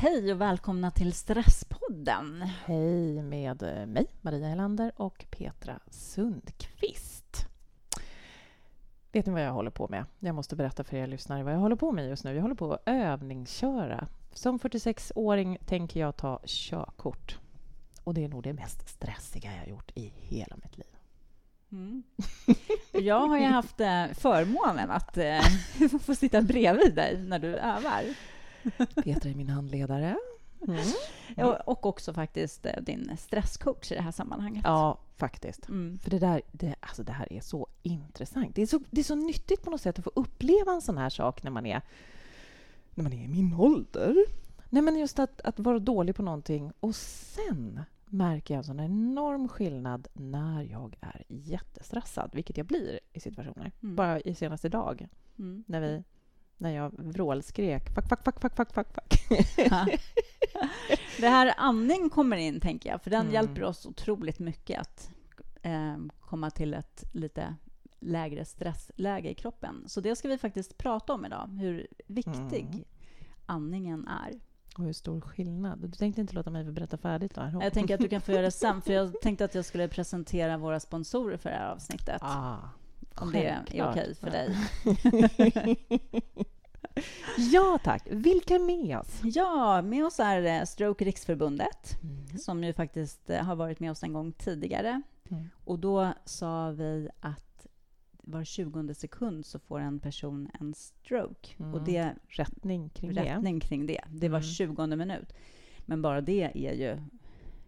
Hej och välkomna till Stresspodden. Hej med eh, mig, Maria Helander och Petra Sundqvist. Vet ni vad jag håller på med? Jag måste berätta för er lyssnare vad jag håller på med just nu. Jag håller på att övningsköra. Som 46-åring tänker jag ta körkort. Och det är nog det mest stressiga jag har gjort i hela mitt liv. Mm. Jag har ju haft eh, förmånen att eh, få sitta bredvid dig när du övar. Petra är min handledare. Mm. Och också faktiskt eh, din stresscoach i det här sammanhanget. Ja, faktiskt. Mm. För det, där, det, alltså det här är så intressant. Det är så, det är så nyttigt på något sätt att få uppleva en sån här sak när man är, när man är i min ålder. Nej, men just att, att vara dålig på någonting och sen märker jag en sån enorm skillnad när jag är jättestressad, vilket jag blir i situationer. Mm. Bara i senaste dag, Mm. när, vi, när jag vrålskrek fuck, fuck, fuck, fuck, fuck, fuck, fuck. Ja. Det här andning kommer in, tänker jag, för den Mm. hjälper oss otroligt mycket att eh, komma till ett lite lägre stressläge i kroppen. Så det ska vi faktiskt prata om idag, hur viktig Mm. andningen är. Och hur stor skillnad. Du tänkte inte låta mig få berätta färdigt? Då? Jag tänker att du kan få göra det sen, för jag tänkte att jag skulle presentera våra sponsorer för det här avsnittet. Ah, om det är okej för dig. ja, tack. Vilka är med oss? Ja, med oss är eh, Stroke Riksförbundet, Mm. som ju faktiskt eh, har varit med oss en gång tidigare. Mm. Och då sa vi att var 20 sekund så får en person en stroke. Mm. Och det Rättning kring det. rättning kring det. Det var Mm. 20 minut. Men bara det är ju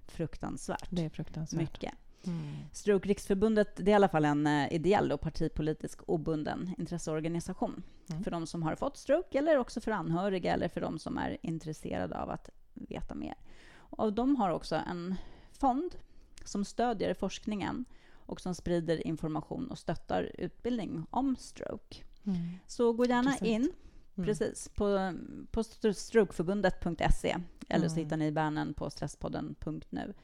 fruktansvärt Det är fruktansvärt. mycket. Mm. Stroke Riksförbundet det är i alla fall en eh, ideell och partipolitisk obunden intresseorganisation Mm. för de som har fått stroke eller också för anhöriga eller för de som är intresserade av att veta mer. Och de har också en fond som stödjer forskningen och som sprider information och stöttar utbildning om stroke. Mm. Så gå gärna Intressant. in Mm. precis på, på strokeförbundet.se eller så Mm. hittar ni bärnen på stresspodden.nu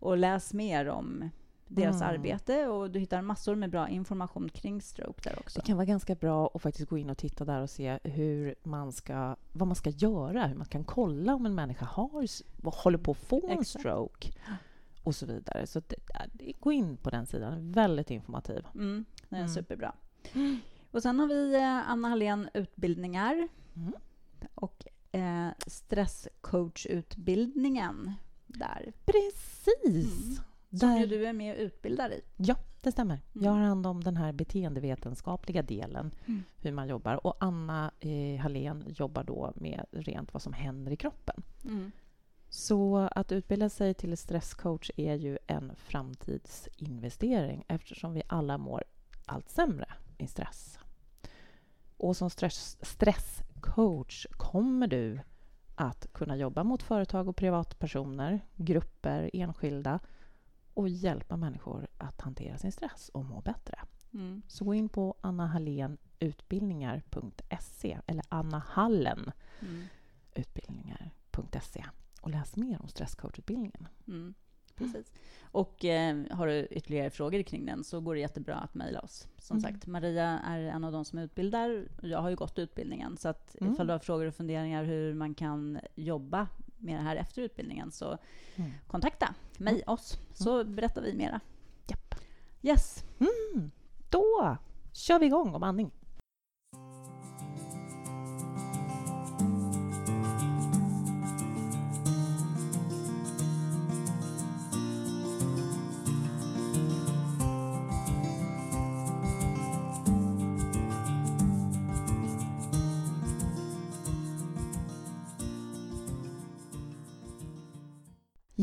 och läs mer om deras Mm. arbete och du hittar massor med bra information kring stroke där också. Det kan vara ganska bra att faktiskt gå in och titta där och se hur man ska, vad man ska göra, hur man kan kolla om en människa har, håller på att få en Exakt. stroke och så vidare. Så det- gå in på den sidan, väldigt informativ. Mm, det är Mm. superbra. Och sen har vi eh, Anna Hallén utbildningar Mm. och eh, stresscoachutbildningen där. Precis! Mm. Som ju du är med och utbildar i. Ja, det stämmer. Mm. Jag har hand om den här beteendevetenskapliga delen, Mm. hur man jobbar. Och Anna eh, Hallén jobbar då med rent vad som händer i kroppen. Mm. Så att utbilda sig till stresscoach är ju en framtidsinvestering eftersom vi alla mår allt sämre i stress. Och som stress, stresscoach kommer du att kunna jobba mot företag och privatpersoner, grupper, enskilda och hjälpa människor att hantera sin stress och må bättre. Mm. Så gå in på annahallenutbildningar.se eller annahallen Mm. och läs mer om stresscoachutbildningen. Mm, precis. Och eh, har du ytterligare frågor kring den så går det jättebra att mejla oss. Som Mm. sagt, Maria är en av de som utbildar. Jag har ju gått utbildningen, så att Mm. ifall du har frågor och funderingar hur man kan jobba med det här efter utbildningen så Mm. kontakta mig, oss, så berättar vi mera. Japp. Yes. Mm. Då kör vi igång om andning.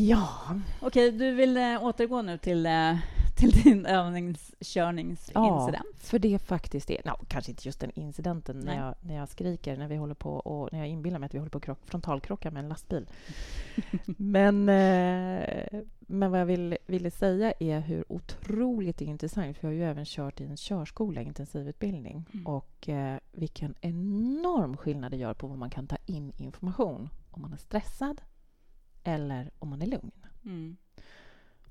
Ja, Okej, du vill eh, återgå nu till, eh, till din övningskörningsincident? för det faktiskt är... No, kanske inte just den incidenten när jag, när jag skriker, när vi håller på och när jag inbillar mig att vi håller på att krock, frontalkrocka med en lastbil. men, eh, men vad jag vill, ville säga är hur otroligt intressant, för jag har ju även kört i en körskola, intensivutbildning, Mm. och eh, vilken enorm skillnad det gör på vad man kan ta in information om man är stressad eller om man är lugn. Mm.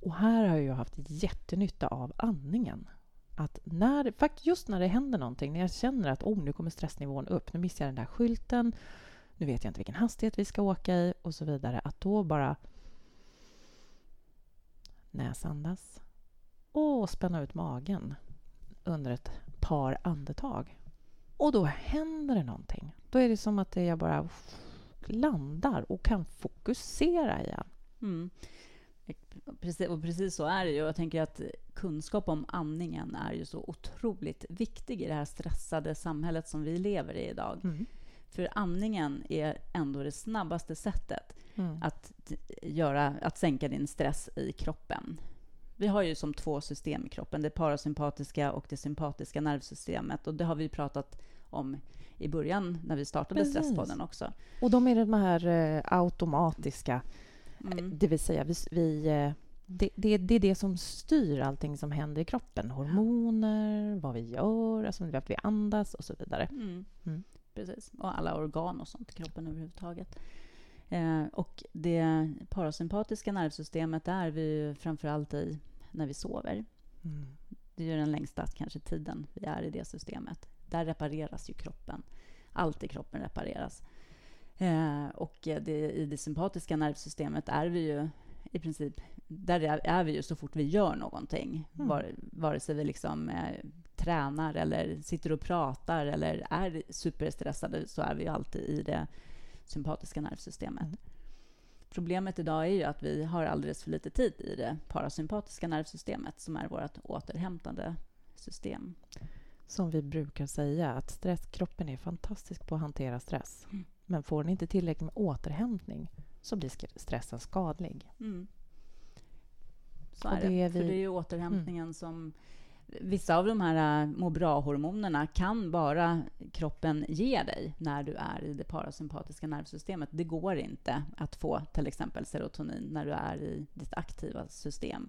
Och här har jag haft jättenytta av andningen. Att när, fakt- just när det händer någonting, när jag känner att oh, nu kommer stressnivån upp, nu missar jag den där skylten, nu vet jag inte vilken hastighet vi ska åka i och så vidare. Att då bara näsandas och spänna ut magen under ett par andetag. Och då händer det någonting. Då är det som att jag bara landar och kan fokusera igen. Mm. Precis, och precis så är det ju. Jag tänker att kunskap om andningen är ju så otroligt viktig i det här stressade samhället som vi lever i idag. Mm. För andningen är ändå det snabbaste sättet mm. att, göra, att sänka din stress i kroppen. Vi har ju som två system i kroppen, det parasympatiska och det sympatiska nervsystemet. Och det har vi pratat om i början när vi startade Precis. Stresspodden också. Och de är de här eh, automatiska, mm. det vill säga vi, vi eh, det, det, det, är det som styr allting som händer i kroppen. Hormoner, vad vi gör, alltså att vi andas och så vidare. Mm. Mm. Precis, och alla organ och sånt i kroppen överhuvudtaget. Eh, och det parasympatiska nervsystemet är vi framför allt i när vi sover. Mm. Det är den längsta kanske tiden vi är i det systemet. Där repareras ju kroppen. Allt i kroppen repareras. Eh, och det, i det sympatiska nervsystemet är vi ju i princip... Där är vi ju så fort vi gör någonting. Mm. Var, vare sig vi liksom eh, tränar eller sitter och pratar eller är superstressade så är vi ju alltid i det sympatiska nervsystemet. Mm. Problemet idag är ju att vi har alldeles för lite tid i det parasympatiska nervsystemet som är vårt återhämtande system. Som vi brukar säga, att stress, kroppen är fantastisk på att hantera stress. Mm. Men får den inte tillräckligt med återhämtning så blir stressen skadlig. Mm. Så är det. det vi... För det är ju återhämtningen mm. som Vissa av de här äh, må bra-hormonerna kan bara kroppen ge dig när du är i det parasympatiska nervsystemet. Det går inte att få till exempel serotonin när du är i ditt aktiva system.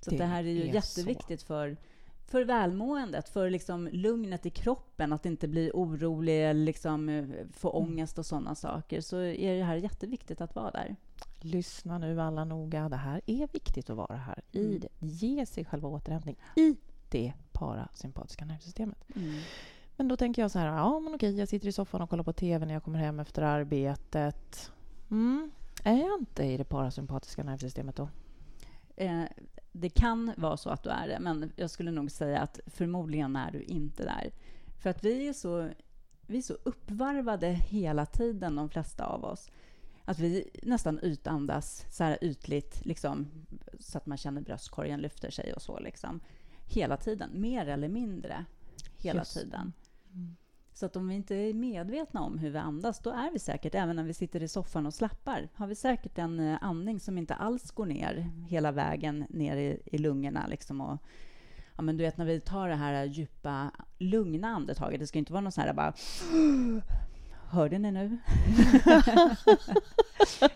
Så det, det här är ju är jätteviktigt så. för för välmåendet, för liksom lugnet i kroppen, att inte bli orolig eller liksom eh, få mm. ångest och sådana saker, så är det här jätteviktigt att vara där. Lyssna nu alla noga. Det här är viktigt att vara här. I mm. det. Ge sig själva återhämtning i det parasympatiska nervsystemet. Mm. Men då tänker jag så här, ja men okej, jag sitter i soffan och kollar på TV när jag kommer hem efter arbetet. Mm. Är jag inte i det parasympatiska nervsystemet då? Eh, det kan vara så att du är det, men jag skulle nog säga att förmodligen är du inte där. För att vi är så, vi är så uppvarvade hela tiden, de flesta av oss, att vi nästan utandas så här ytligt, liksom, så att man känner bröstkorgen lyfter sig och så. Liksom. Hela tiden, mer eller mindre. Hela Just. tiden. Mm. Så att om vi inte är medvetna om hur vi andas, då är vi säkert, även när vi sitter i soffan och slappar, har vi säkert en eh, andning som inte alls går ner hela vägen ner i, i lungorna. Liksom och, ja, men du vet när vi tar det här djupa, lugna andetaget, det ska inte vara något så här bara Hörde ni nu?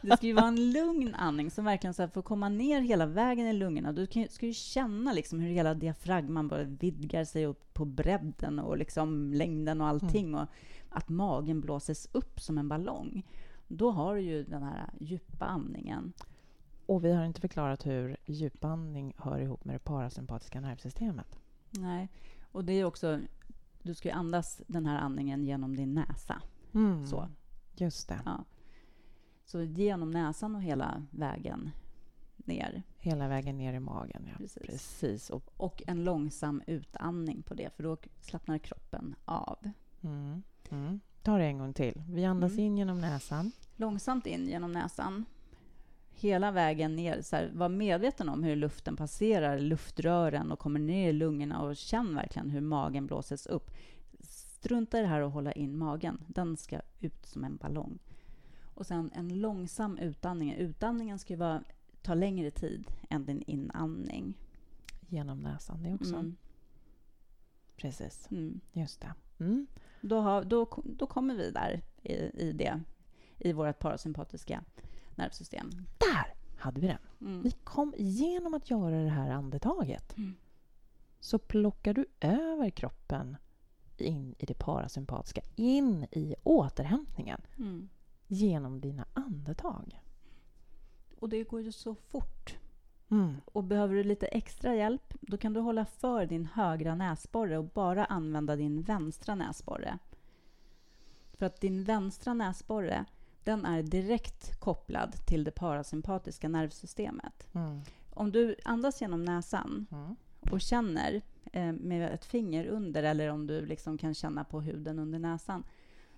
det ska ju vara en lugn andning som verkligen så får komma ner hela vägen i lungorna. Du ska ju känna liksom hur hela diafragman bara vidgar sig upp på bredden och liksom längden och allting. Mm. Och att magen blåses upp som en ballong. Då har du ju den här djupa andningen. Och vi har inte förklarat hur djupandning hör ihop med det parasympatiska nervsystemet. Nej, och det är också... Du ska andas den här andningen genom din näsa. Mm. Så. Just det. Ja. Så genom näsan och hela vägen ner. Hela vägen ner i magen, ja. Precis. Precis. Och, och, en långsam utandning på det, för då slappnar kroppen av. Mm. Mm. Ta det en gång till. Vi andas mm. in genom näsan. Långsamt in genom näsan. Hela vägen ner. Så här, var medveten om hur luften passerar luftrören och kommer ner i lungorna och känn verkligen hur magen blåses upp. Strunta i det här att hålla in magen. Den ska ut som en ballong. Och sen en långsam utandning. Utandningen ska vara, ta längre tid än din inandning. Genom näsan, det också. Mm. Precis. Mm. Just det. Mm. Då, har, då, då kommer vi där i, i det, i vårt parasympatiska nervsystem. Där hade vi den! Mm. Vi kom genom att göra det här andetaget mm. så plockar du över kroppen in i det parasympatiska, in i återhämtningen mm. genom dina andetag. Och det går ju så fort. Mm. Och behöver du lite extra hjälp, då kan du hålla för din högra näsborre och bara använda din vänstra näsborre. För att din vänstra näsborre, den är direkt kopplad till det parasympatiska nervsystemet. Mm. Om du andas genom näsan Mm. och känner eh, med ett finger under eller om du liksom kan känna på huden under näsan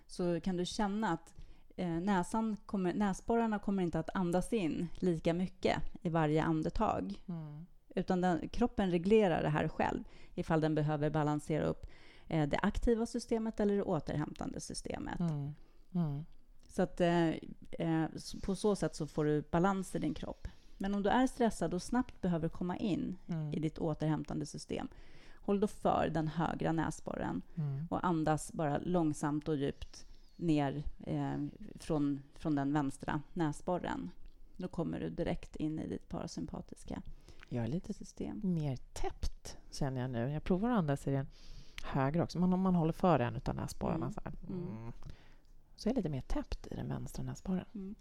så kan du känna att eh, näsan kommer, näsborrarna kommer inte att andas in lika mycket i varje andetag. Mm. Utan den, kroppen reglerar det här själv ifall den behöver balansera upp eh, det aktiva systemet eller det återhämtande systemet. Mm. Mm. Så att eh, eh, på så sätt så får du balans i din kropp. Men om du är stressad och snabbt behöver komma in Mm. i ditt återhämtande system, håll då för den högra näsborren Mm. och andas bara långsamt och djupt ner eh, från, från den vänstra näsborren. Då kommer du direkt in i ditt parasympatiska Jag är lite system. mer täppt, känner jag nu. Jag provar att andas i den högra också. Men om man håller för en av näsborrarna Mm. så här. Mm. Mm. Så är jag lite mer täppt i den vänstra näsborren. Mm.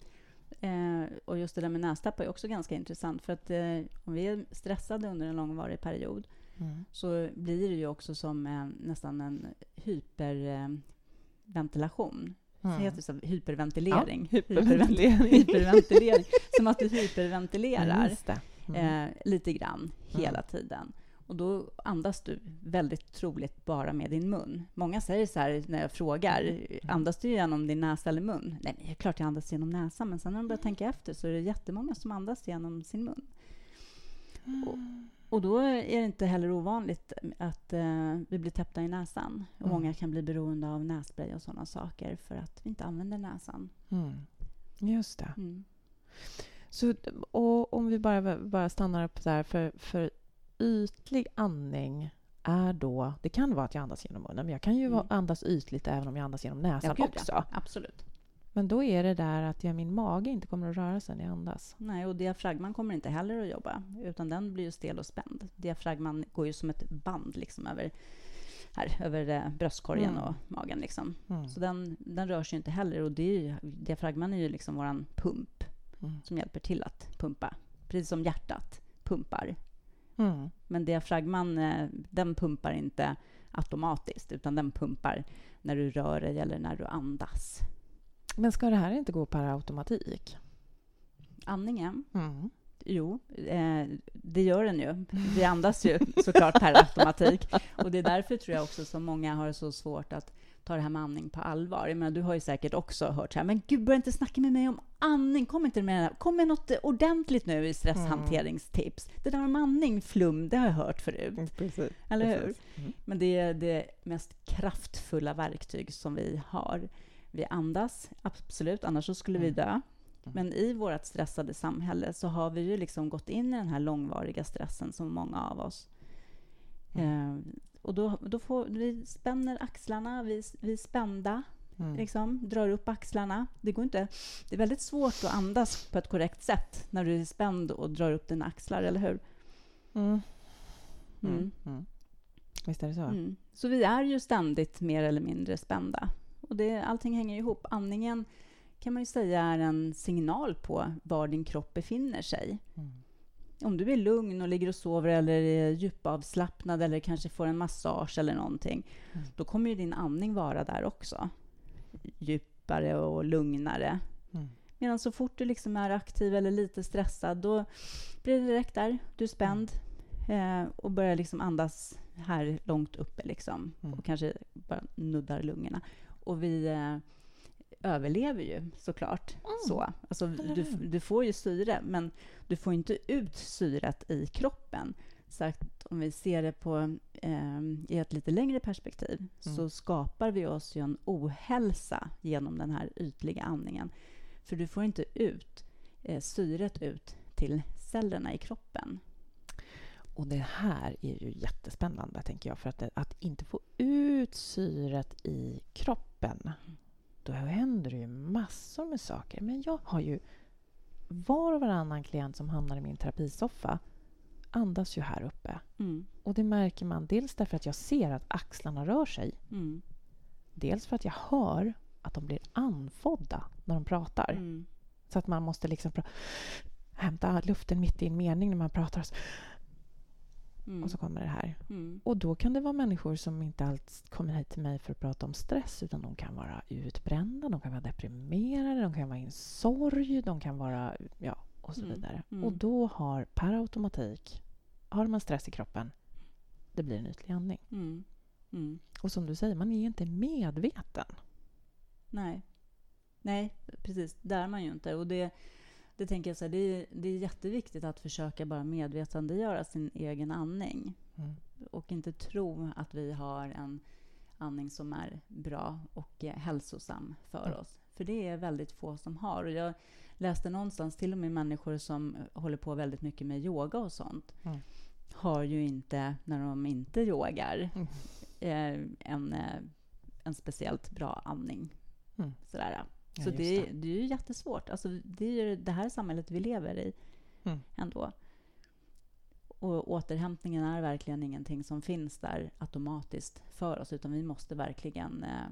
Eh, och just det där med nästapp är också ganska intressant. För att eh, om vi är stressade under en långvarig period Mm. så blir det ju också som eh, nästan en hyperventilation. Eh. Mm. Det heter så, hyperventilering. Hyperventilering. hyperventilering. Som att du hyperventilerar det. Mm. eh, lite grann hela Mm. tiden. Och då andas du väldigt troligt bara med din mun. Många säger så här när jag frågar, Mm. andas du genom din näsa eller mun? Nej, men det är klart jag andas genom näsan, men sen när de börjar tänka efter så är det jättemånga som andas genom sin mun. Och, och då är det inte heller ovanligt att eh, vi blir täppta i näsan. Och Mm. många kan bli beroende av nässpray och sådana saker för att vi inte använder näsan. Mm. Just det. Mm. Så, och om vi bara, bara stannar upp där, för, för ytlig andning är då... Det kan vara att jag andas genom munnen, men jag kan ju Mm. andas ytligt även om jag andas genom näsan ja. också. Absolut. Men då är det där att jag, min mage inte kommer att röra sig när jag andas. Nej, och diafragman kommer inte heller att jobba, utan den blir ju stel och spänd. Diafragman går ju som ett band liksom över, här, över eh, bröstkorgen Mm. och magen. Liksom. Mm. Så den, den rör sig ju inte heller. Och det är ju, diafragman är ju liksom våran pump Mm. som hjälper till att pumpa. Precis som hjärtat pumpar. Mm. Men diafragman, eh, den pumpar inte automatiskt, utan den pumpar när du rör dig eller när du andas. Men ska det här inte gå per automatik? Andningen, Mm. Jo, eh, det gör den ju. Vi andas ju såklart per automatik. Och det är därför tror jag också som många har så svårt att ta det här med andning på allvar. Jag menar, du har ju säkert också hört så här, men gud, börja inte snacka med mig om andning. Kom inte med, kom med något ordentligt nu i stresshanteringstips. Det där med andning, flum, det har jag hört förut. Precis. Eller hur? Precis. Mm. Men det är det mest kraftfulla verktyg som vi har. Vi andas, absolut, annars så skulle vi Mm. dö. Men i vårt stressade samhälle så har vi ju liksom gått in i den här långvariga stressen som många av oss. Eh, och då, då får vi spänner axlarna, vi, vi är spända, Mm. liksom, drar upp axlarna. Det, går inte, det är väldigt svårt att andas på ett korrekt sätt när du är spänd och drar upp dina axlar, eller hur? Mm. Mm. Mm. Mm. Visst är det så? Mm. Så vi är ju ständigt mer eller mindre spända. Och det, allting hänger ihop. Andningen kan man ju säga är en signal på var din kropp befinner sig. Mm. Om du är lugn och ligger och sover eller är djupavslappnad eller kanske får en massage eller någonting, Mm. då kommer ju din andning vara där också. Djupare och lugnare. Mm. Medan så fort du liksom är aktiv eller lite stressad, då blir det direkt där. Du är spänd eh, och börjar liksom andas här långt uppe liksom. Mm. Och kanske bara nuddar lungorna. Och vi eh, överlever ju såklart. Så. Alltså, du, du får ju syre, men du får inte ut syret i kroppen. Så att om vi ser det på, eh, i ett lite längre perspektiv Mm. så skapar vi oss ju en ohälsa genom den här ytliga andningen. För du får inte ut eh, syret ut till cellerna i kroppen. Och det här är ju jättespännande, tänker jag. För att, det, att inte få ut syret i kroppen, då händer det ju massor med saker. Men jag har ju var och varannan klient som hamnar i min terapisoffa andas ju här uppe. Mm. Och det märker man dels därför att jag ser att axlarna rör sig. Mm. Dels för att jag hör att de blir andfådda när de pratar. Mm. Så att man måste liksom hämta luften mitt i en mening när man pratar. Mm. och så kommer det här. Mm. Och då kan det vara människor som inte alls kommer hit till mig för att prata om stress utan de kan vara utbrända, de kan vara deprimerade, de kan vara i en sorg, de kan vara... Ja, och så Mm. vidare. Mm. Och då har per automatik, har man stress i kroppen, det blir en ytlig andning. Mm. Och som du säger, man är inte medveten. Nej. Nej, precis. Det är man ju inte. Och det, det tänker jag så här, det, är, det är jätteviktigt att försöka bara medvetandegöra sin egen andning. Mm. Och inte tro att vi har en andning som är bra och hälsosam för Mm. oss. För det är väldigt få som har. Och jag läste någonstans, till och med människor som håller på väldigt mycket med yoga och sånt, Mm. har ju inte, när de inte yogar, Mm. eh, en, eh, en speciellt bra andning. Mm. Sådär. Ja, Så det, är- det är ju jättesvårt. Alltså, det är ju det här samhället vi lever i Mm. ändå. Och återhämtningen är verkligen ingenting som finns där automatiskt för oss, utan vi måste verkligen eh,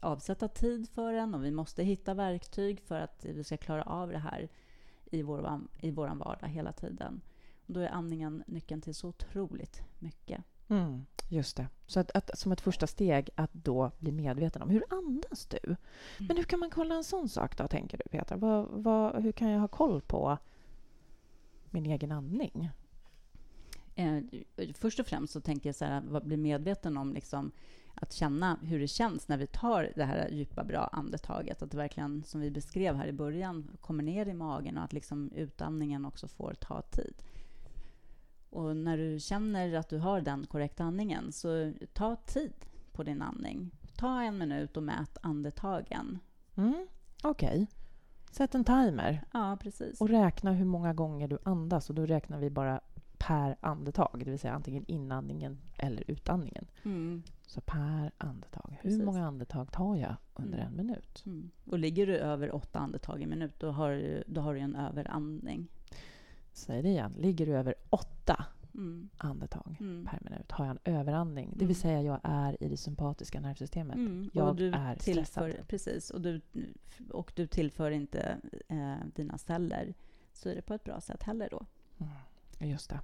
avsätta tid för den och vi måste hitta verktyg för att vi ska klara av det här i vår, i vår vardag hela tiden. Och då är andningen nyckeln till så otroligt mycket. Mm, just det. Så att, att, som ett första steg att då bli medveten om hur andas du? Men hur kan man kolla en sån sak då, tänker du Petra? Vad, vad, hur kan jag ha koll på min egen andning? Eh, först och främst så tänker jag så här, bli medveten om liksom, att känna hur det känns när vi tar det här djupa, bra andetaget. Att det verkligen, som vi beskrev här i början, kommer ner i magen och att liksom utandningen också får ta tid. Och när du känner att du har den korrekta andningen, så ta tid på din andning. Ta en minut och mät andetagen. Mm, Okej. Sätt en timer Ja, precis. och räkna hur många gånger du andas. Och då räknar vi bara per andetag, det vill säga antingen inandningen eller utandningen. Mm. Så per andetag. Hur Precis. många andetag tar jag under Mm. en minut? Mm. Och ligger du över åtta andetag i minut, då har du, då har du en överandning. Säg det igen. Ligger du över åtta Mm. andetag Mm. per minut har jag en överandning. Det Mm. vill säga jag är i det sympatiska nervsystemet. Mm. Jag och du är tillför, stressad. Precis, och du, och du tillför inte eh, dina celler syre på ett bra sätt heller då. Mm, just det.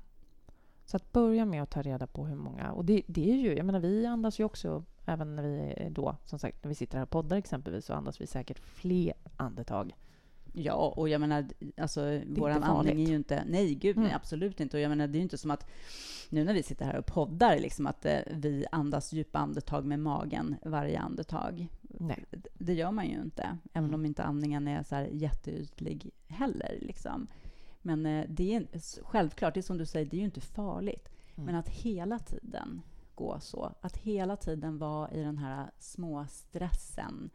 Så att börja med att ta reda på hur många... Och det, det är ju... Jag menar, vi andas ju också, även när vi då, som sagt, när vi sitter här och poddar exempelvis, så andas vi säkert fler andetag. Ja, och jag menar, alltså, vår andning är ju inte... Nej, gud, nej, Mm. absolut inte. Och jag menar, det är ju inte som att nu när vi sitter här och poddar, liksom att eh, vi andas djupa andetag med magen varje andetag. Nej. Det gör man ju inte, även Mm. om inte andningen är så här jätteytlig heller. Liksom. Men eh, det är självklart, det är som du säger, det är ju inte farligt. Mm. Men att hela tiden gå så, att hela tiden vara i den här små stressen,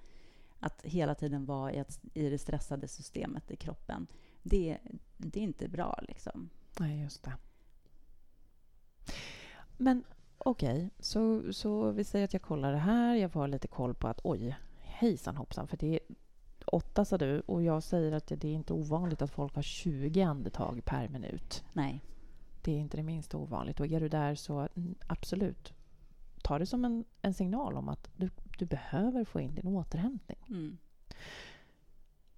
att hela tiden vara i, ett, i det stressade systemet i kroppen, det, det är inte bra. Liksom. Nej, just det. Men okej, så, så vi säger att jag kollar det här. Jag får ha lite koll på att oj, hejsan hoppsan, för det är åtta sa du och jag säger att det är inte ovanligt att folk har 20 andetag per minut. Nej. Det är inte det minsta ovanligt. Och är du där så mm, absolut, ta det som en, en signal om att du, du behöver få in din återhämtning. Mm.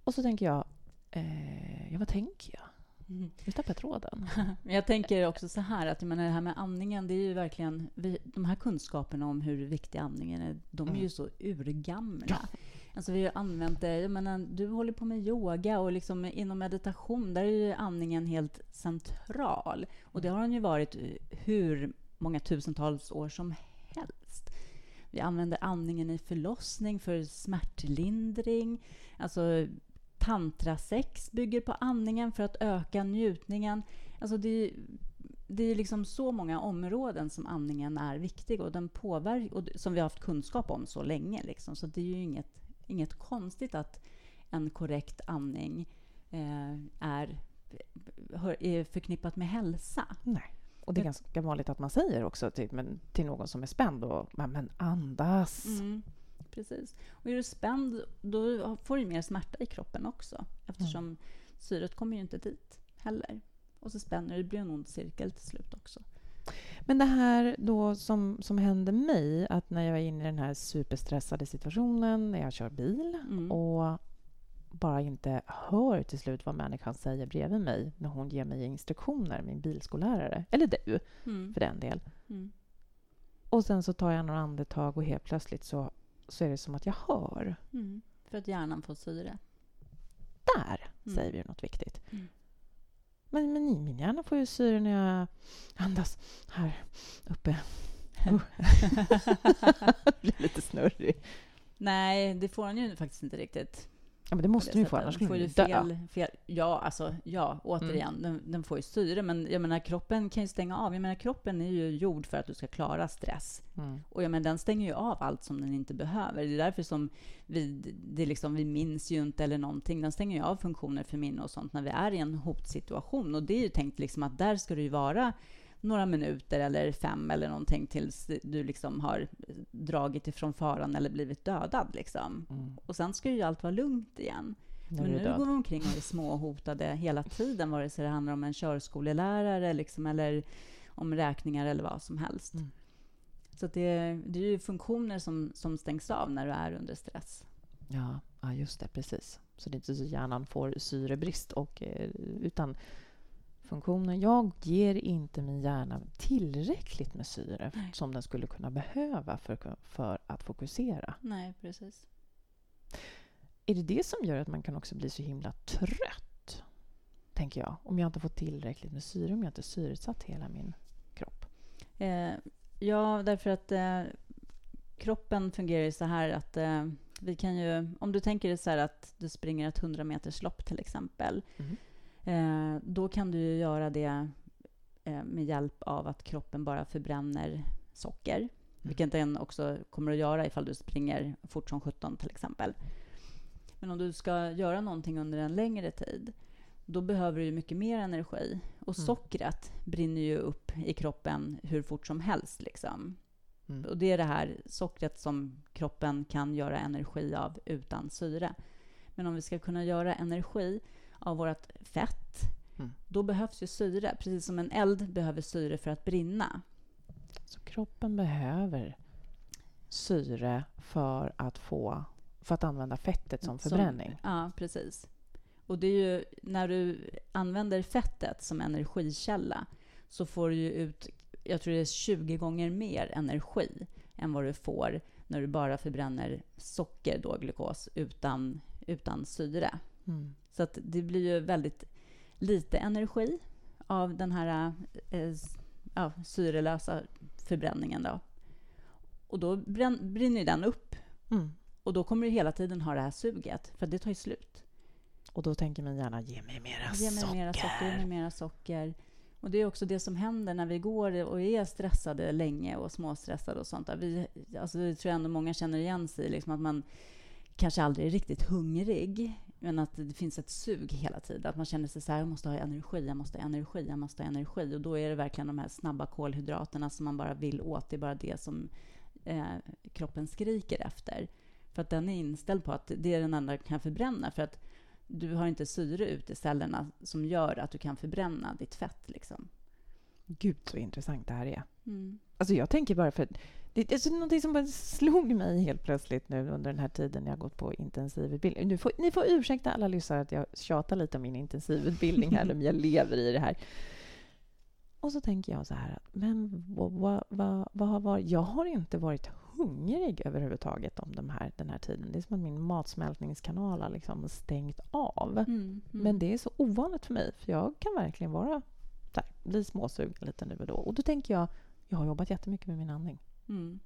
Och så tänker jag, eh, ja vad tänker jag? Mm. Nu tappade jag tråden. Men jag tänker också så här, att jag menar, det här med andningen, det är ju verkligen... Vi, de här kunskaperna om hur viktig andningen är, de är ju Mm. så urgamla. Alltså vi har använt det, jag menar, du håller på med yoga och liksom inom meditation, där är ju andningen helt central. Och det har den ju varit hur många tusentals år som helst. Vi använder andningen i förlossning för smärtlindring. Alltså tantrasex bygger på andningen för att öka njutningen. Alltså det, är- det är liksom så många områden som andningen är viktig och den påverkar, och som vi har haft kunskap om så länge. Liksom. Så det är ju inget, inget konstigt att en korrekt andning eh, är, är förknippat med hälsa. Nej. Och det är ganska vanligt att man säger också till, men, till någon som är spänd och men, andas. Mm, precis. Och är du spänd, då får du mer smärta i kroppen också eftersom syret kommer ju inte dit heller. Och så spänner det, det blir en ond cirkel till slut också. Men det här då som, som hände mig, att när jag är inne i den här superstressade situationen när jag kör bil Mm. och bara inte hör till slut vad människan säger bredvid mig när hon ger mig instruktioner, min bilskollärare. Eller du, Mm. för den del. Mm. Och sen så tar jag några andetag och helt plötsligt så, så är det som att jag hör. Mm. För att hjärnan får syre. Där Mm. säger vi något viktigt. Mm. Men, men min hjärna får ju syre när jag andas här uppe. Oh. blir lite snurrig. Nej, det får han ju faktiskt inte riktigt. Ja, men det måste den ju få, annars skulle den dö. Mm. fel, fel. Ja, alltså, ja, återigen, den, den får ju syre. Men jag menar, kroppen kan ju stänga av. Jag menar, kroppen är ju gjord för att du ska klara stress. Mm. Och jag menar, den stänger ju av allt som den inte behöver. Det är därför som vi, det liksom, vi minns ju inte eller någonting. Den stänger ju av funktioner för minne och sånt när vi är i en hotsituation. Och det är ju tänkt liksom att där ska det ju vara några minuter eller fem eller någonting tills du liksom har dragit ifrån faran eller blivit dödad. Liksom. Mm. Och sen ska ju allt vara lugnt igen. Men nu död. går vi omkring och är småhotade hela tiden, vare sig det handlar om en körskolelärare liksom, eller om räkningar eller vad som helst. Mm. Så det, det är ju funktioner som, som stängs av när du är under stress. Ja, ja, just det. Precis. Så det är inte så hjärnan får syrebrist. Och, eh, utan funktionen... Jag ger inte min hjärna tillräckligt med syre Nej. som den skulle kunna behöva för, för att fokusera. Nej, precis. Är det det som gör att man kan också bli så himla trött? Tänker jag. Om jag inte får tillräckligt med syre, om jag inte syresatt hela min kropp. Eh, ja, därför att eh, kroppen fungerar ju så här att eh, vi kan ju... Om du tänker dig så här att du springer ett 100 meters lopp till exempel. Mhm. Eh, då kan du göra det eh, med hjälp av att kroppen bara förbränner socker. Vilket den också kommer att göra ifall du springer fort som 17 till exempel. Men om du ska göra någonting under en längre tid, då behöver du mycket mer energi. Och Mm. sockret brinner ju upp i kroppen hur fort som helst. Liksom. Mm. Och det är det här sockret som kroppen kan göra energi av utan syre. Men om vi ska kunna göra energi av vårt fett, Mm. då behövs ju syre. Precis som en eld behöver syre för att brinna. Så kroppen behöver syre för att få för att använda fettet som förbränning. ja, precis. Och det är ju när du använder fettet som energikälla så får du ju ut, jag tror det är 20 gånger mer energi än vad du får när du bara förbränner socker, då, glukos, utan, utan syre. Mm. Så att det blir ju väldigt lite energi av den här eh, ja, syrelösa förbränningen. Då. Och då brän, brinner ju den upp. Mm. Och då kommer du hela tiden ha det här suget, för det tar ju slut. Och då tänker min hjärna, ge mig mera Ge mig socker. mera socker, ge mig mera socker. Och det är också det som händer när vi går och är stressade länge och småstressade och sånt. Där. Vi, alltså det tror jag ändå många känner igen sig i, liksom att man kanske aldrig är riktigt hungrig, men att det finns ett sug hela tiden. Att man känner sig så här, jag måste ha energi, jag måste ha energi, jag måste ha energi. Och då är det verkligen de här snabba kolhydraterna som man bara vill åt. Det är bara det som eh, kroppen skriker efter. För att den är inställd på att det är den enda kan förbränna. För att du har inte syre ute i cellerna som gör att du kan förbränna ditt fett. Liksom. Gud, så intressant det här är. Mm. Alltså jag tänker bara för... Det är så någonting som bara slog mig helt plötsligt nu under den här tiden jag gått på intensivutbildning. Nu får, ni får ursäkta alla lyssnare att jag tjatar lite om min intensivutbildning här, men jag lever i det här. Och så tänker jag så här men vad, vad, vad, vad har varit... Jag har inte varit hungrig överhuvudtaget om de här, den här tiden. Det är som att min matsmältningskanal har liksom stängt av. Mm. Mm. Men det är så ovanligt för mig, för jag kan verkligen vara här, bli småsugen lite nu och då. Och då tänker jag, jag har jobbat jättemycket med min andning. Mm.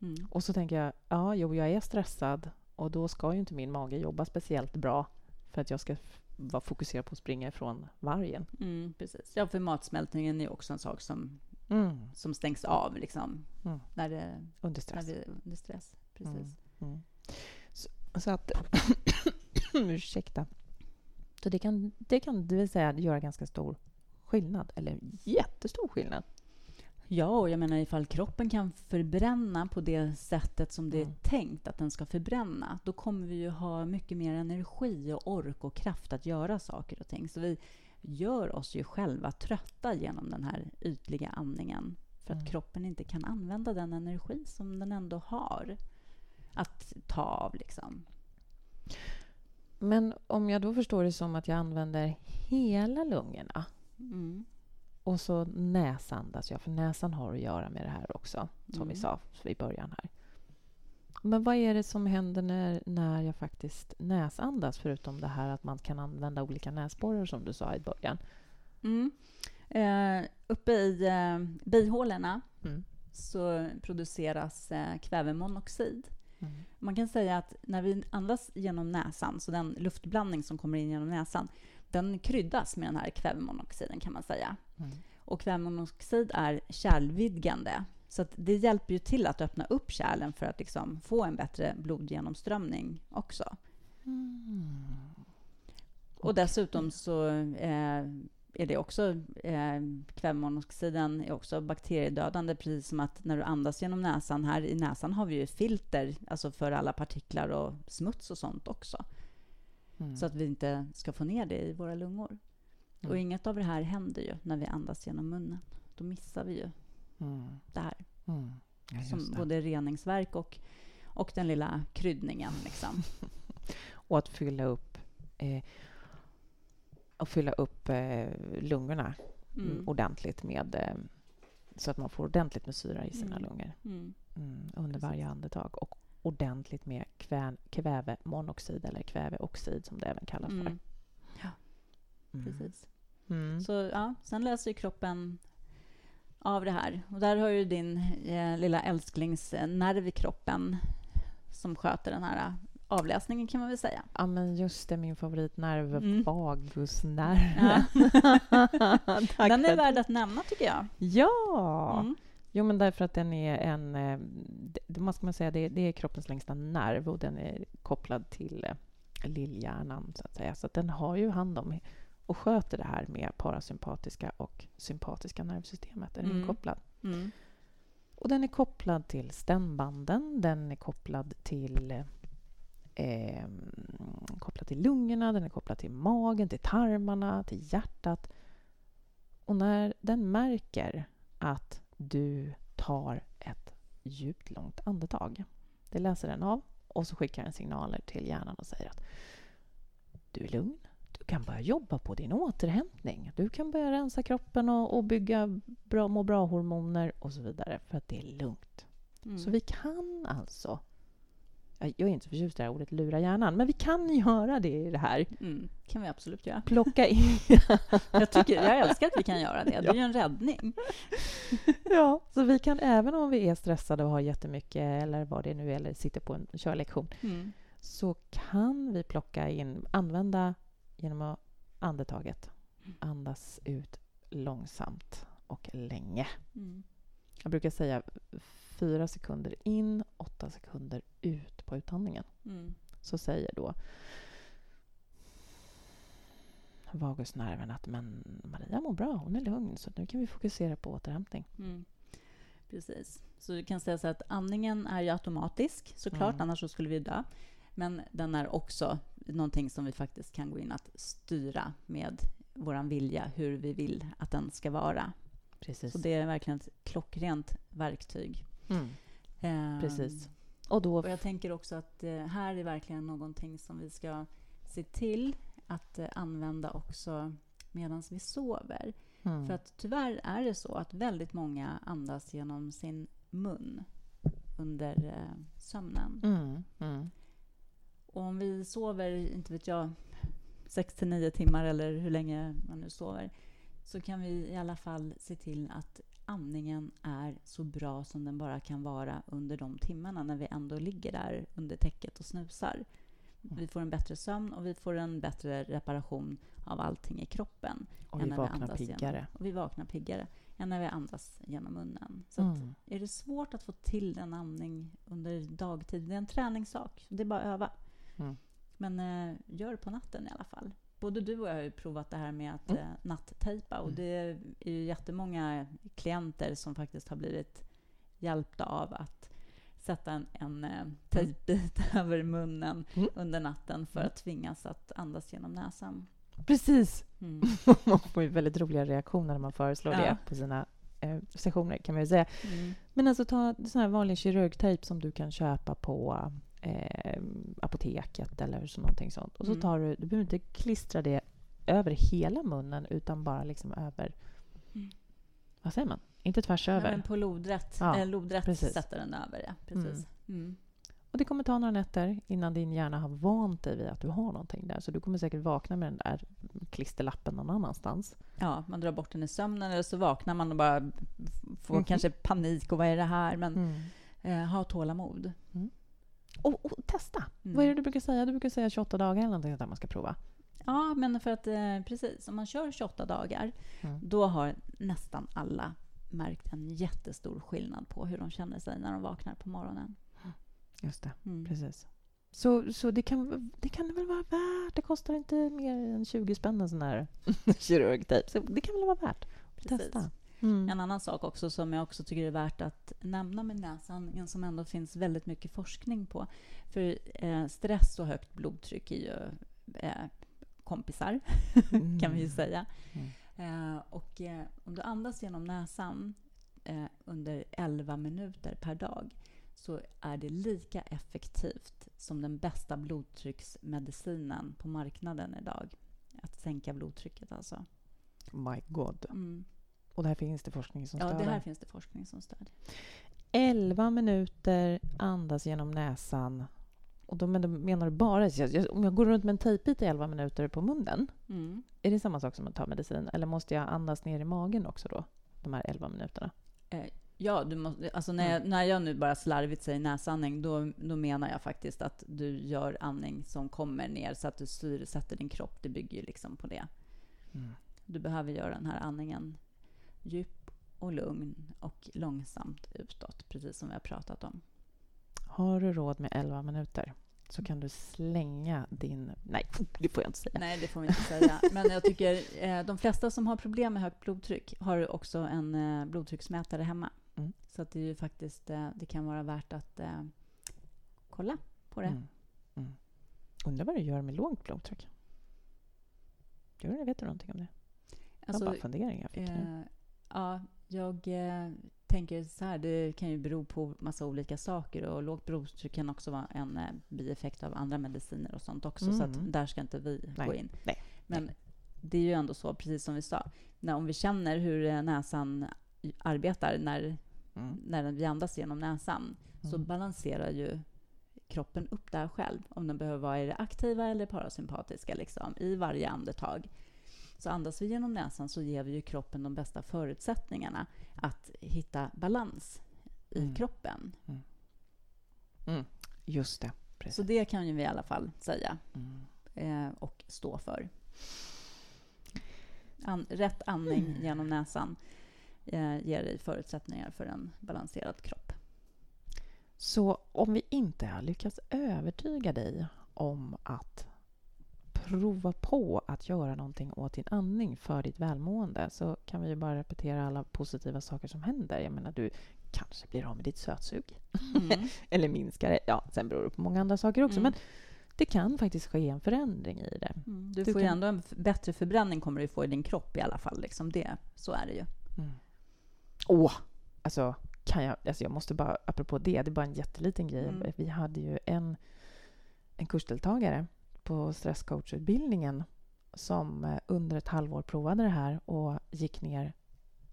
Mm. Och så tänker jag, ja, jo, jag är stressad och då ska ju inte min mage jobba speciellt bra för att jag ska vara fokuserad på att springa ifrån vargen. Mm, precis. Ja, för matsmältningen är också en sak som, Mm. som stängs av liksom, Mm. när, det, Under när stress. vi är under stress. Precis. Så, så att... ursäkta. Så det kan, det kan det vill säga göra ganska stor skillnad, eller jättestor skillnad. Ja, och jag menar ifall kroppen kan förbränna på det sättet som det är Mm. tänkt att den ska förbränna, då kommer vi ju ha mycket mer energi och ork och kraft att göra saker och ting. Så vi gör oss ju själva trötta genom den här ytliga andningen. För att Mm. kroppen inte kan använda den energi som den ändå har att ta av. Liksom. Men om jag då förstår det som att jag använder hela lungorna Mm. Och så näsandas jag, för näsan har att göra med det här också, som Mm. vi sa i början här. Men vad är det som händer när, när jag faktiskt näsandas, förutom det här att man kan använda olika näsborrar som du sa i början? Mm. Eh, uppe i eh, bihålorna Mm. så produceras eh, kvävemonoxid. Mm. Man kan säga att när vi andas genom näsan, så den luftblandning som kommer in genom näsan, den kryddas med den här kvävemonoxiden kan man säga. Mm. Och kvävemonoxid är kärlvidgande. Så det hjälper ju till att öppna upp kärlen för att liksom få en bättre blodgenomströmning också. Mm. Och dessutom så eh, är det också eh, kvävemonoxiden är också bakteriedödande, precis som att när du andas genom näsan, här i näsan har vi ju filter, alltså för alla partiklar och smuts och sånt också, Mm. så att vi inte ska få ner det i våra lungor. Mm. Och inget av det här händer ju när vi andas genom munnen. Då missar vi ju Mm. det här, Mm. Ja, som det. både reningsverk och, och den lilla kryddningen. Liksom. Och att fylla upp, eh, att fylla upp eh, lungorna mm. Ordentligt med eh, så att man får ordentligt med syra i sina Mm. lungor Mm. under varje andetag. Och ordentligt med kvä, kvävemonoxid eller kväveoxid som det även kallas för. Mm. Precis. Mm. Så ja, sen läser ju kroppen av det här. Och där har ju din eh, lilla älsklingsnerv i kroppen som sköter den här avläsningen kan man väl säga. Ja, men just det, min favoritnerv, Mm. vagusnerven. Tack Den är värd att nämna tycker jag. Ja! Mm. Jo, men därför att den är en... eh, Det, vad ska man säga, det, det är kroppens längsta nerv och den är kopplad till eh, lillhjärnan, så att säga. Så att den har ju hand om och sköter det här med parasympatiska och sympatiska nervsystemet. Är Mm. kopplad. Mm. Och den är kopplad till stämbanden, den är kopplad till eh, kopplad till lungorna, den är kopplad till magen, till tarmarna, till hjärtat. Och när den märker att du tar ett djupt, långt andetag, det läser den av och så skickar den signaler till hjärnan och säger att du är lugn, kan börja jobba på din återhämtning. Du kan börja rensa kroppen och, och bygga bra, må bra-hormoner och så vidare för att det är lugnt. Mm. Så vi kan alltså... Jag är inte så förtjust i det här ordet lura hjärnan, men vi kan göra det i det här. Mm. kan vi absolut göra. Plocka in... Jag, tycker, jag älskar att vi kan göra det. Det är ju en räddning. ja, så vi kan även om vi är stressade och har jättemycket eller vad det nu är, eller sitter på en körlektion, Mm. så kan vi plocka in, använda genom att andetaget. Andas ut långsamt och länge. Mm. Jag brukar säga fyra sekunder in, åtta sekunder ut på utandningen. Mm. Så säger då vagusnerven att men Maria mår bra, hon är lugn, så nu kan vi fokusera på återhämtning. Mm. Precis. Så du kan säga så att andningen är ju automatisk såklart, Mm. annars så skulle vi dö. Men den är också någonting som vi faktiskt kan gå in att styra med vår vilja, hur vi vill att den ska vara. Precis. Så det är verkligen ett klockrent verktyg. Mm. Ehm, Precis. Och då... Och jag tänker också att det här är verkligen någonting som vi ska se till att eh, använda också medan vi sover. Mm. För att tyvärr är det så att väldigt många andas genom sin mun under eh, sömnen. Mm. Och om vi sover, inte vet jag, 6 till 9 timmar eller hur länge man nu sover, så kan vi i alla fall se till att andningen är så bra som den bara kan vara under de timmarna när vi ändå ligger där under täcket och snusar. Vi får en bättre sömn och vi får en bättre reparation av allting i kroppen. Och vi vaknar andas piggare. Genom, och vi vaknar piggare än när vi andas genom munnen. Så Mm. är det svårt att få till en andning under dagtid, det är en träningssak. Det är bara att öva. Mm. Men eh, gör det på natten i alla fall. Både du och jag har ju provat det här med att Mm. eh, nattejpa och Mm. det är ju jättemånga klienter som faktiskt har blivit hjälpta av att sätta en, en eh, tejpbit över munnen Mm. under natten för Mm. att tvingas att andas genom näsan. Precis! Mm. man får ju väldigt roliga reaktioner när man föreslår Ja. det på sina eh, sessioner, kan man ju säga. Mm. Men alltså ta sån här vanlig kirurgtejp som du kan köpa på apoteket eller så någonting sånt. Och så Mm. tar du, du behöver inte klistra det över hela munnen utan bara liksom över, Mm. vad säger man? Inte tvärs Nej, över. men på lodrätt, Ja, eh, lodrätt precis. sätter den över, ja. Precis. Mm. Och det kommer ta några nätter innan din hjärna har vant dig vid att du har någonting där. Så du kommer säkert vakna med den där klisterlappen någon annanstans. Ja, man drar bort den i sömnen eller så vaknar man och bara får Mhm. kanske panik och vad är det här? Men Mm. eh, ha tålamod. Och, och testa! Mm. Vad är det du brukar säga? Du brukar säga 28 dagar eller någonting sånt man ska prova. Ja, men för att eh, precis, om man kör 28 dagar, Mm. då har nästan alla märkt en jättestor skillnad på hur de känner sig när de vaknar på morgonen. Just det, Mm. precis. Så, så det, kan, det kan det väl vara värt? Det kostar inte mer än 20 spänn en sån här kirurgtejp. Så det kan väl vara värt att Precis. testa. Mm. En annan sak också som jag också tycker är värt att nämna med näsandningen som ändå finns väldigt mycket forskning på. För eh, stress och högt blodtryck är ju eh, kompisar, kan vi ju säga. Mm. Eh, och eh, om du andas genom näsan eh, under 11 minuter per dag så är det lika effektivt som den bästa blodtrycksmedicinen på marknaden idag. Att sänka blodtrycket alltså. My God. Mm. Och där finns det forskning som Ja, det här finns det forskning som stödjer. 11 minuter andas genom näsan. Och då men- då menar du bara... Om jag går runt med en tejpbit i 11 minuter på munnen, Mm. är det samma sak som att ta medicin? Eller måste jag andas ner i magen också då? De här 11 minuterna? Ja, du måste, alltså när, jag, när jag nu bara slarvigt säger näsandning, då, då menar jag faktiskt att du gör andning som kommer ner så att du syresätter din kropp. Det bygger ju liksom på det. Mm. Du behöver göra den här andningen djup och lugn och långsamt utåt, precis som vi har pratat om. Har du råd med 11 minuter så kan du slänga din... Nej, det får jag inte säga. Nej, det får vi inte säga. Men jag tycker eh, de flesta som har problem med högt blodtryck har också en eh, blodtrycksmätare hemma. Mm. Så att det är ju faktiskt, eh, det kan vara värt att eh, kolla på det. Mm. Mm. Undrar vad du gör med lågt blodtryck? Gör det? Vet du någonting om det? Jag Alltså, har bara funderingar. jag fick nu. Ja, jag eh, tänker så här, det kan ju bero på massa olika saker och lågt blodtryck kan också vara en eh, bieffekt av andra mediciner och sånt också, så att Mm. där ska inte vi Nej, gå in. nej, Men det är ju ändå så, precis som vi sa, när, om vi känner hur eh, näsan arbetar när, Mm. när vi andas genom näsan, så Mm. balanserar ju kroppen upp där själv, om den behöver vara i det aktiva eller parasympatiska liksom, i varje andetag. Så andas vi genom näsan så ger vi ju kroppen de bästa förutsättningarna att hitta balans i Mm. kroppen. Just det. Precis. Så det kan ju vi i alla fall säga Mm. eh, och stå för. An, rätt andning Mm. genom näsan eh, ger dig förutsättningar för en balanserad kropp. Så om vi inte har lyckats övertyga dig om att prova på att göra någonting åt din andning för ditt välmående så kan vi ju bara repetera alla positiva saker som händer. Jag menar, du kanske blir av med ditt sötsug. Mm. Eller minskar det. Ja, sen beror det på många andra saker också. Mm. Men det kan faktiskt ske en förändring i det. Mm. Du, Du får ju kan- ändå en bättre förbränning kommer du få i din kropp i alla fall. Liksom det, så är det ju. Mm. Åh! Alltså, kan jag, alltså jag måste bara, apropå det, det är bara en jätteliten grej. Mm. Vi hade ju en, en kursdeltagare på stresscoachutbildningen som eh, under ett halvår provade det här och gick ner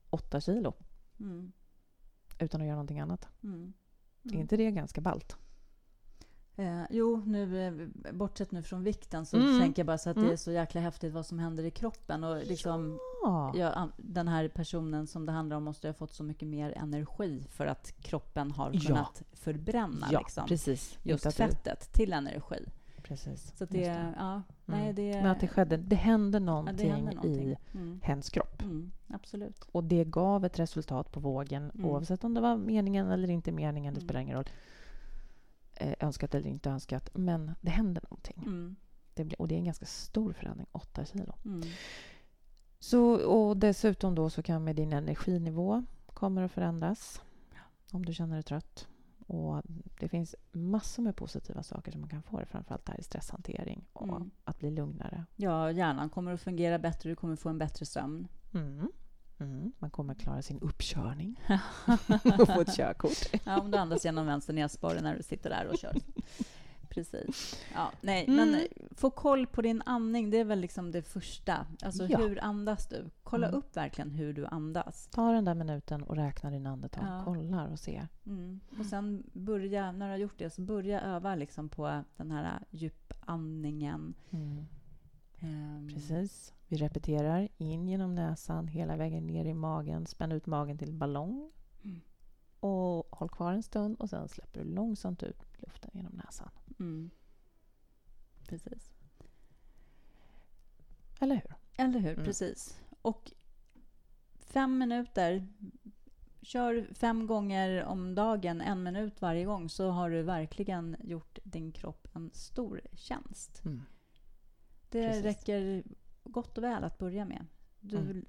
åtta kilo Mm. utan att göra någonting annat. Mm. Är inte det ganska ballt? Eh, jo, nu, eh, bortsett nu från vikten så Mm. tänker jag bara så att Mm. det är så jäkla häftigt vad som händer i kroppen. Och liksom, Ja. ja, an- den här personen som det handlar om måste ha fått så mycket mer energi för att kroppen har Ja. kunnat förbränna ja, liksom, precis. just fettet till energi. Precis. Så det, det. ja, Mm. nej, det, Men att det skedde, det hände ja, någonting, det händer någonting. i Mm. hens kropp. Mm, absolut. Och det gav ett resultat på vågen Mm. oavsett om det var meningen eller inte meningen. Det spelar ingen roll. Eh, önskat eller inte önskat. Men det hände någonting. Det blir, och det är en ganska stor förändring, 8 kilo. Mm. Så, och dessutom då så kan med din energinivå kommer att förändras om du känner dig trött. Och det finns massor med positiva saker som man kan få, framförallt här i stresshantering och Mm. att bli lugnare. Ja, hjärnan kommer att fungera bättre, du kommer få en bättre sömn. Mm. Mm. Man kommer klara sin uppkörning och få ett körkort. Ja, om du andas genom vänster näsborre när du sitter där och kör. Precis. Ja, nej, Mm. men få koll på din andning, det är väl liksom det första. Alltså, Ja. hur andas du? Kolla Mm. upp verkligen hur du andas. Ta den där minuten och räkna din andetag. Ja. Kollar och ser. Mm. Och sen börja, när du har gjort det, så börja öva liksom på den här djupandningen. Mm. Ehm, Precis. Vi repeterar. In genom näsan, hela vägen ner i magen. Spänn ut magen till ballong. Och håll kvar en stund och sen släpper du långsamt ut luften genom näsan. Mm. Precis. Eller hur? Eller hur? Mm. Precis. Och fem minuter. Kör fem gånger om dagen, en minut varje gång, så har du verkligen gjort din kropp en stor tjänst. Mm. Det Precis. räcker gott och väl att börja med. Du Mm.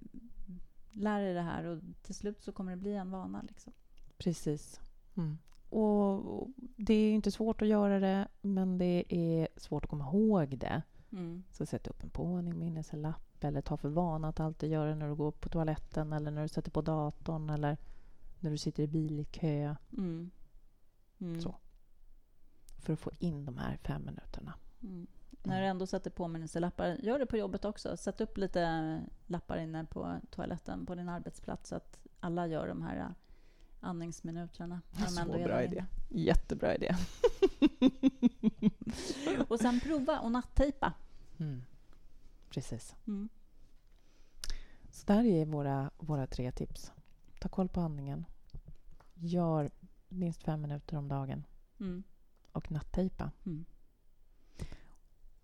lär dig det här och till slut så kommer det bli en vana. Liksom. Precis. Mm. Och det är inte svårt att göra det, men det är svårt att komma ihåg det. Mm. Så sätt upp en påminnelselapp eller ta för vana att alltid göra det när du går på toaletten eller när du sätter på datorn eller när du sitter i bilkö Mm. Mm. Så. för att få in de här fem minuterna. Mm. När du ändå sätter påminnelselappar, gör det på jobbet också. Sätt upp lite lappar inne på toaletten på din arbetsplats så att alla gör de här andningsminuterna. Så bra idé. inne. Jättebra idé. Och sen prova och nattejpa. Mm. Precis. Mm. Så där är våra, våra tre tips. Ta koll på andningen. Gör minst fem minuter om dagen Mm. och nattejpa. Mm.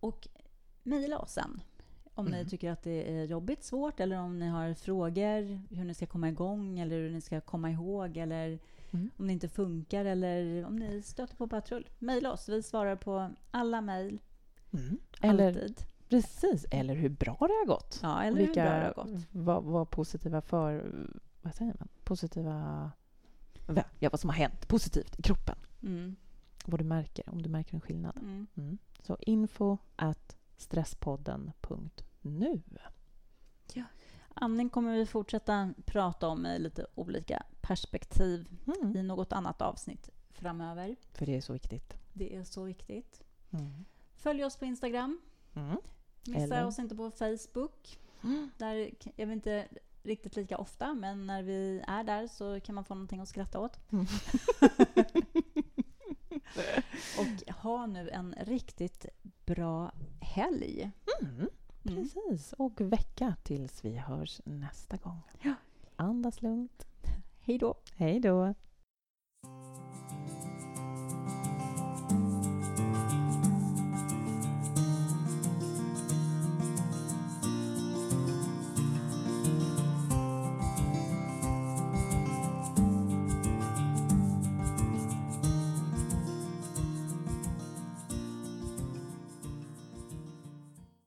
Och mejla oss sen om ni Mm. tycker att det är jobbigt, svårt eller om ni har frågor hur ni ska komma igång eller hur ni ska komma ihåg eller Mm. om det inte funkar eller om ni stöter på patrull. Mejla oss. Vi svarar på alla mejl. Mm. Eller, Alltid. precis, eller hur bra det har gått. Ja, eller Och hur bra det har gått. Vad, vad positiva för... Vad säger man? Positiva... va- Ja, vad som har hänt positivt i kroppen. Mm. Vad du märker, om du märker en skillnad. Mm. Mm. Så info at stresspodden.nu. Andning kommer vi fortsätta prata om i lite olika perspektiv Mm. i något annat avsnitt framöver. För det är så viktigt. Det är så viktigt. Mm. Följ oss på Instagram. Mm. Missa Eller- oss inte på Facebook. Mm. Där är vi inte riktigt lika ofta, men när vi är där så kan man få någonting att skratta åt. Mm. Och ha nu en riktigt bra helg. Mm. Precis. Och vecka tills vi hörs nästa gång. Ja. Andas lugnt. Hej då! Hej då.